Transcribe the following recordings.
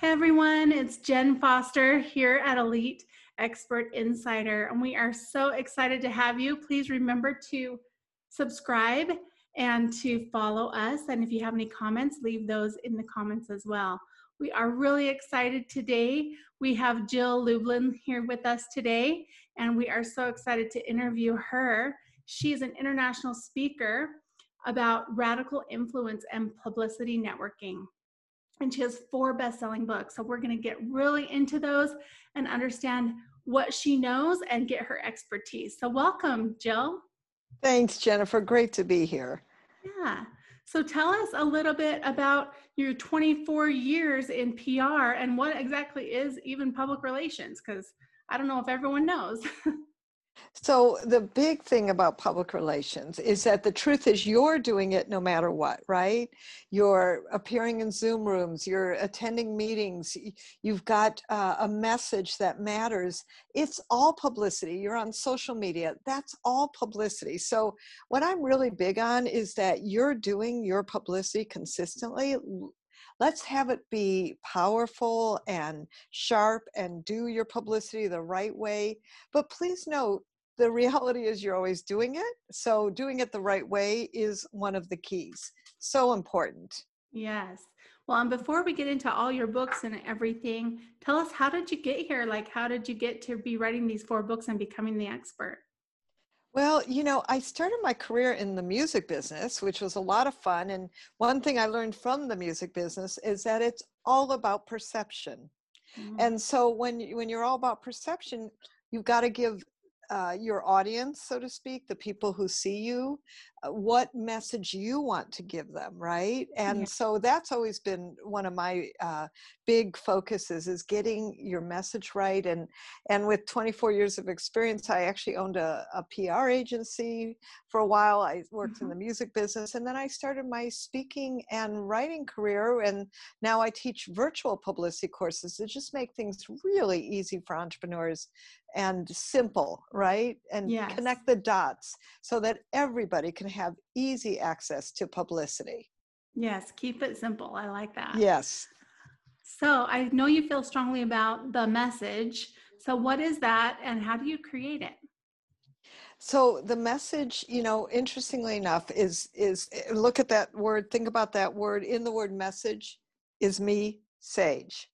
Hey everyone, it's Jen Foster here at Elite Expert Insider, and we are so excited to have you. Please remember to subscribe and to follow us. And if you have any comments, leave those in the comments as well. We are really excited today. We have Jill Lublin here with us today, and we are so excited to interview her. She's an international speaker about radical influence and publicity networking and she has four best-selling books. So we're going to get really into those and understand what she knows and get her expertise. So welcome jill. Thanks jennifer. Great to be here. Yeah. So tell us a little bit about your 24 years in pr and what exactly is even public relations because i don't know if everyone knows So, the big thing about public relations is that the truth is you're doing it no matter what, right? You're appearing in Zoom rooms, you're attending meetings, you've got uh, a message that matters. It's all publicity. You're on social media, that's all publicity. So, what I'm really big on is that you're doing your publicity consistently let's have it be powerful and sharp and do your publicity the right way. But please note, the reality is you're always doing it. So doing it the right way is one of the keys. So important. Yes. Well, and before we get into all your books and everything, tell us how did you get here? Like, how did you get to be writing these four books and becoming the expert? Well, you know, I started my career in the music business, which was a lot of fun. And one thing I learned from the music business is that it's all about perception. Mm-hmm. And so when when you're all about perception, you've got to give uh, your audience, so to speak, the people who see you, uh, what message you want to give them, right? And yeah. so that's always been one of my uh, big focuses is getting your message right. And and with 24 years of experience, I actually owned a, a PR agency for a while. I worked mm-hmm. in the music business, and then I started my speaking and writing career. And now I teach virtual publicity courses to just make things really easy for entrepreneurs and simple, right? And yes. connect the dots so that everybody can have easy access to publicity. Yes, keep it simple. I like that. Yes. So I know you feel strongly about the message. So, what is that and how do you create it? So the message, you know, interestingly enough, is is look at that word, think about that word. In the word message is me, sage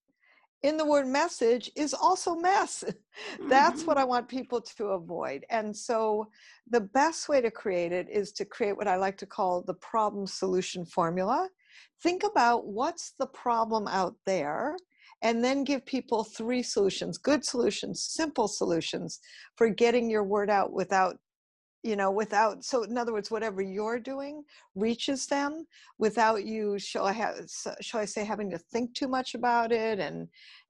in the word message is also mess. That's mm-hmm. what I want people to avoid. And so the best way to create it is to create what I like to call the problem solution formula. Think about what's the problem out there and then give people three solutions good solutions, simple solutions for getting your word out without you know without so in other words whatever you're doing reaches them without you shall i have shall i say having to think too much about it and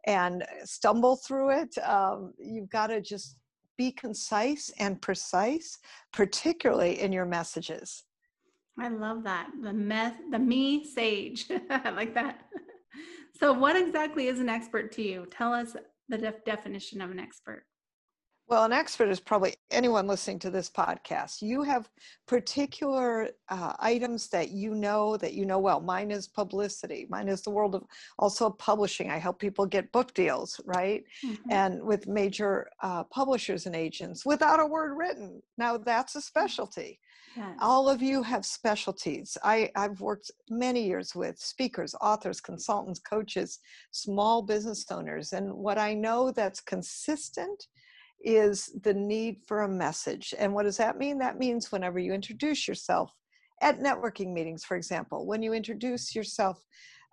and stumble through it um, you've got to just be concise and precise particularly in your messages. I love that the meth the me sage i like that. So what exactly is an expert to you? Tell us the def- definition of an expert well, an expert is probably anyone listening to this podcast. You have particular uh, items that you know that you know well. Mine is publicity. Mine is the world of also publishing. I help people get book deals, right? Mm-hmm. And with major uh, publishers and agents without a word written. Now that's a specialty. Yes. All of you have specialties. I, I've worked many years with speakers, authors, consultants, coaches, small business owners. And what I know that's consistent is the need for a message. And what does that mean? That means whenever you introduce yourself at networking meetings, for example, when you introduce yourself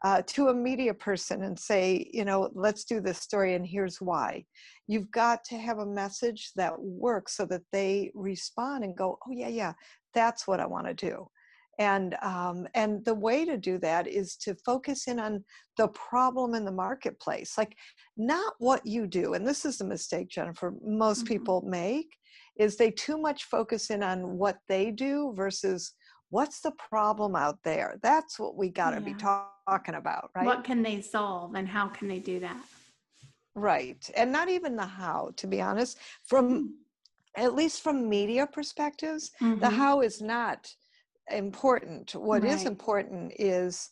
uh, to a media person and say, you know, let's do this story and here's why. You've got to have a message that works so that they respond and go, oh, yeah, yeah, that's what I want to do. And um, and the way to do that is to focus in on the problem in the marketplace like not what you do and this is the mistake jennifer most mm-hmm. people make is they too much focus in on what they do versus what's the problem out there that's what we got to yeah. be talk- talking about right what can they solve and how can they do that right and not even the how to be honest from mm. at least from media perspectives mm-hmm. the how is not important. What right. is important is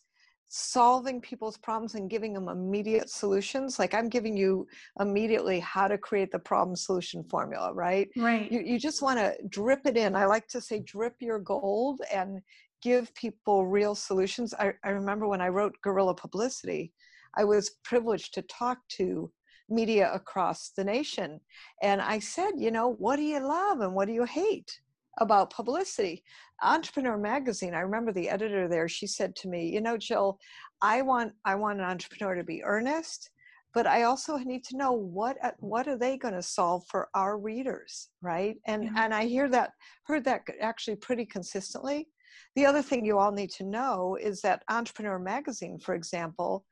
solving people's problems and giving them immediate solutions. Like i'm giving you immediately how to create the problem solution formula right? Right. You, you just want to drip it in. I like to say drip your gold and give people real solutions. I, I remember when i wrote guerrilla publicity i was privileged to talk to media across the nation. And i said you know what do you love and what do you hate about publicity. Entrepreneur magazine, I remember the editor there, she said to me, you know, Jill, I want I want an entrepreneur to be earnest, but I also need to know what uh, what are they going to solve for our readers, right? And yeah. and I hear that heard that actually pretty consistently. The other thing you all need to know is that Entrepreneur Magazine, for example,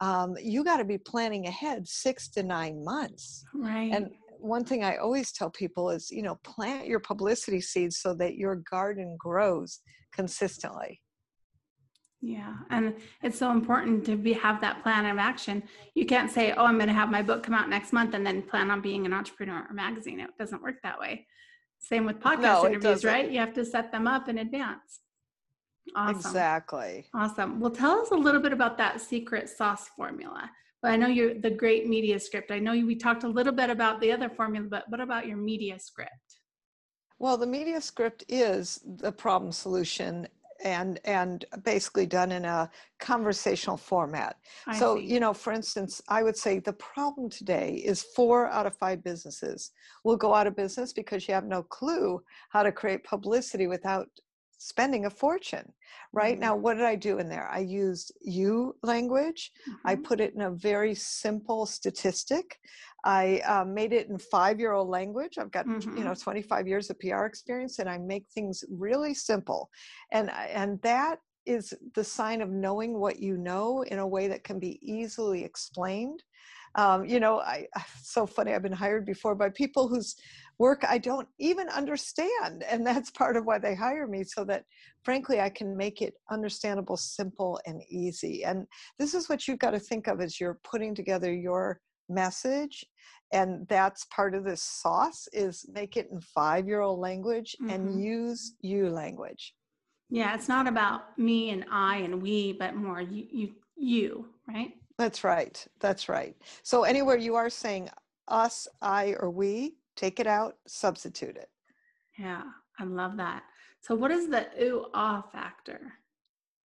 um, you got to be planning ahead six to nine months. Right. And one thing I always tell people is, you know, plant your publicity seeds so that your garden grows consistently. Yeah, and it's so important to be have that plan of action. You can't say, "Oh, I'm going to have my book come out next month," and then plan on being an entrepreneur or magazine. It doesn't work that way. Same with podcast no, interviews, right? You have to set them up in advance. Awesome. Exactly. Awesome. Well, tell us a little bit about that secret sauce formula. I know you're the great media script. I know you, we talked a little bit about the other formula, but what about your media script? Well, the media script is the problem solution and and basically done in a conversational format. I so, see. you know, for instance, I would say the problem today is four out of five businesses will go out of business because you have no clue how to create publicity without spending a fortune right mm-hmm. now what did i do in there i used you language mm-hmm. i put it in a very simple statistic i uh, made it in five year old language i've got mm-hmm. you know 25 years of pr experience and i make things really simple and and that is the sign of knowing what you know in a way that can be easily explained um, you know I, so funny i've been hired before by people whose work I don't even understand. And that's part of why they hire me, so that frankly, I can make it understandable, simple, and easy. And this is what you've got to think of as you're putting together your message and that's part of this sauce is make it in five year old language mm-hmm. and use you language yeah it's not about me and i and we but more you you you right that's right that's right so anywhere you are saying us i or we take it out, substitute it. Yeah, I love that. So, what is the ooh ah factor?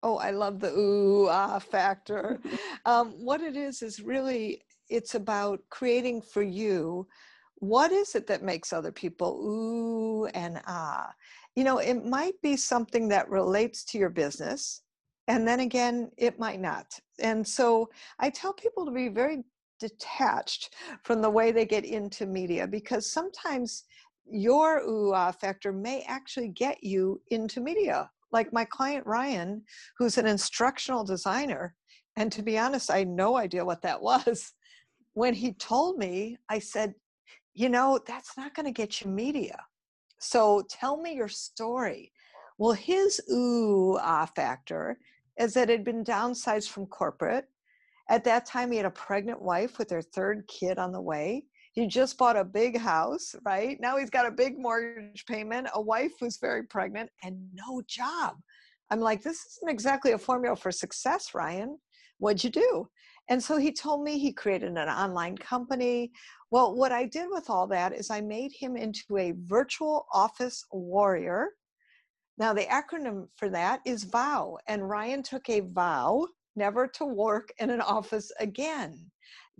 Oh, I love the ooh ah factor. um, what it is is really it's about creating for you what is it that makes other people ooh and ah. You know, it might be something that relates to your business, and then again, it might not. And so I tell people to be very detached from the way they get into media because sometimes your ooh ah factor may actually get you into media. Like my client Ryan, who's an instructional designer, and to be honest, I had no idea what that was. When he told me, I said, you know, that's not going to get you media. So tell me your story. Well, his ooh ah factor is that it had been downsized from corporate at that time, he had a pregnant wife with their third kid on the way. He just bought a big house, right? Now he's got a big mortgage payment, a wife who's very pregnant, and no job. I'm like, this isn't exactly a formula for success, Ryan. What'd you do? And so he told me he created an online company. Well, what I did with all that is I made him into a virtual office warrior. Now, the acronym for that is VOW. And Ryan took a vow never to work in an office again.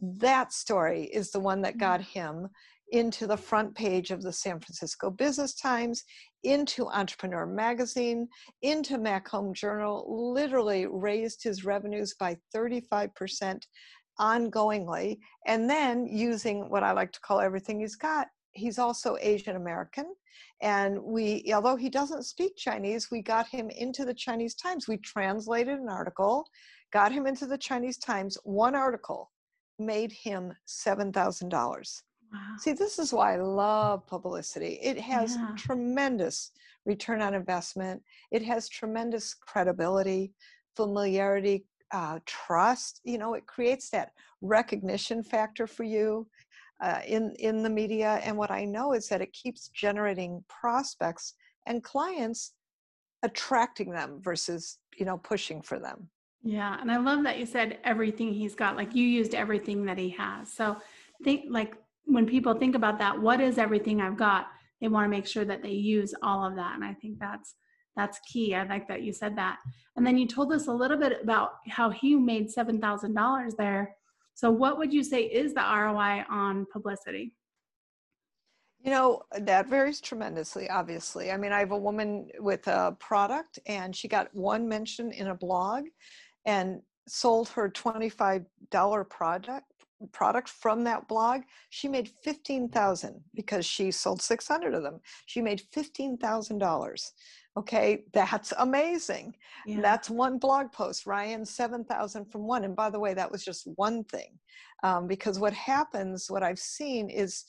That story is the one that got mm. him into the front page of the San Francisco Business Times, into Entrepreneur Magazine, into Mac Home Journal, literally raised his revenues by 35% ongoingly. And then using what I like to call everything he's got, he's also Asian American. And we, although he doesn't speak Chinese, we got him into the Chinese Times. We translated an article, got him into the Chinese Times. One article made him $7,000. Wow. See, this is why I love publicity. It has yeah. tremendous return on investment, it has tremendous credibility, familiarity, uh, trust. You know, it creates that recognition factor for you uh, in in the media. And what I know is that it keeps generating prospects and clients, attracting them versus you know pushing for them. Yeah, and I love that you said everything he's got. Like you used everything that he has. So think like when people think about that, what is everything I've got? They want to make sure that they use all of that. And I think that's that's key. I like that you said that. And then you told us a little bit about how he made seven thousand dollars there. So what would you say is the ROI on publicity? You know, that varies tremendously, obviously. I mean, I have a woman with a product and she got one mention in a blog and sold her $25 product product from that blog she made 15000 because she sold 600 of them. She made $15000 okay that's amazing. Yeah. that's one blog post ryan 7000 from one. And by the way that was just one thing um, because what happens what i've seen is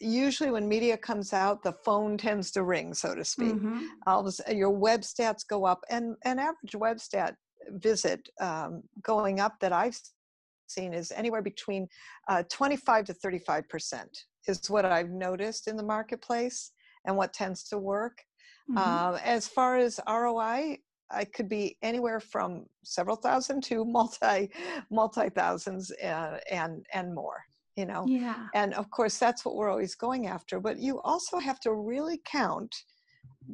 usually when media comes out the phone tends to ring so to speak. Mm-hmm. all of a, your web stats go up and an average web stat visit um, going up that i've seen is anywhere between uh, 25 to 35 percent is what I've noticed in the marketplace and what tends to work. Mm-hmm. Uh, as far as ROI, I could be anywhere from several thousand to multi multi thousands uh, and and more. You know, yeah. And of course, that's what we're always going after. But you also have to really count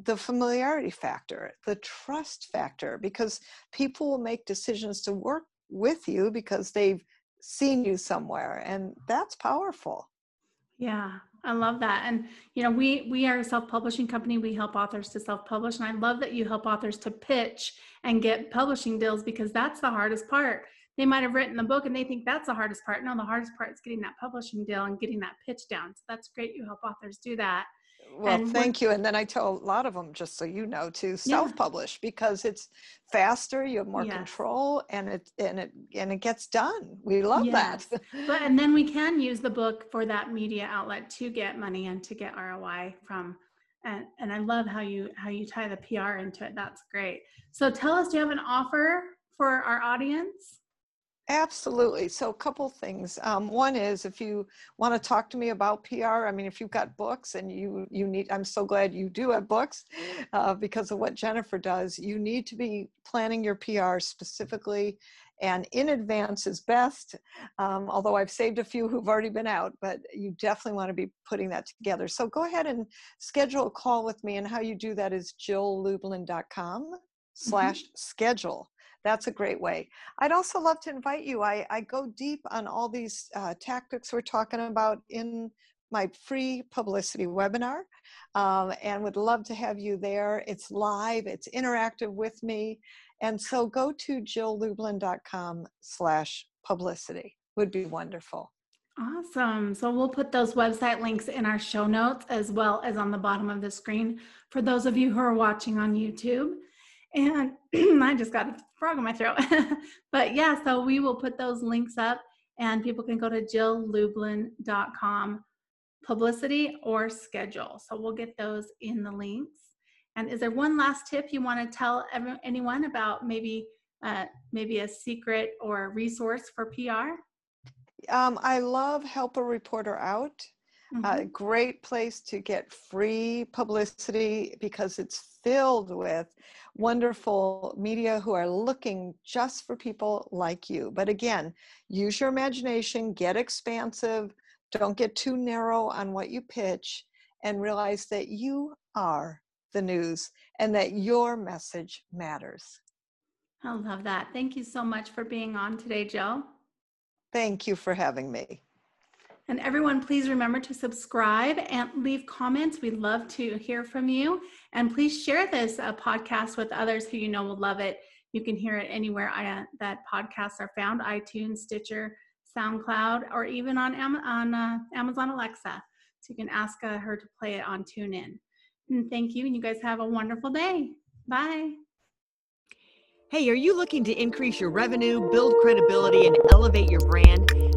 the familiarity factor, the trust factor, because people will make decisions to work with you because they've seen you somewhere and oh. that's powerful. Yeah i love that and you know we we are a self-publishing company we help authors to self-publish and i love that you help authors to pitch and get publishing deals because that's the hardest part. They might have written the book and they think that's the hardest part. No the hardest part is getting that publishing deal and getting that pitch down so that's great you help authors do that well, and thank you. And then I tell a lot of them, just so you know, to self-publish yeah. because it's faster, you have more yes. control, and it and it and it gets done. We love yes. that. but and then we can use the book for that media outlet to get money and to get ROI from. And and I love how you how you tie the PR into it. That's great. So tell us, do you have an offer for our audience? Absolutely. So, a couple things. Um, one is if you want to talk to me about PR. I mean, if you've got books and you you need, I'm so glad you do have books uh, because of what Jennifer does. You need to be planning your PR specifically and in advance is best. Um, although I've saved a few who've already been out, but you definitely want to be putting that together. So go ahead and schedule a call with me. And how you do that is jilllublin.com slash schedule that's a great way. I'd also love to invite you. I, I go deep on all these uh, tactics we're talking about in my free publicity webinar um, and would love to have you there. It's live, it's interactive with me. And so go to jilllublin.com slash publicity would be wonderful. Awesome. So we'll put those website links in our show notes as well as on the bottom of the screen for those of you who are watching on YouTube. And I just got a frog in my throat. but yeah, so we will put those links up and people can go to jilllublin.com publicity or schedule. So we'll get those in the links. And is there one last tip you want to tell everyone, anyone about maybe uh, maybe a secret or a resource for PR? Um, I love Help a Reporter Out. Mm-hmm. A great place to get free publicity because it's filled with wonderful media who are looking just for people like you. But again, use your imagination, get expansive, don't get too narrow on what you pitch, and realize that you are the news and that your message matters. I love that. Thank you so much for being on today, Jill. Thank you for having me. And everyone, please remember to subscribe and leave comments. We'd love to hear from you. And please share this uh, podcast with others who you know will love it. You can hear it anywhere I, uh, that podcasts are found iTunes, Stitcher, SoundCloud, or even on, Am- on uh, Amazon Alexa. So you can ask uh, her to play it on TuneIn. And thank you, and you guys have a wonderful day. Bye. Hey, are you looking to increase your revenue, build credibility, and elevate your brand?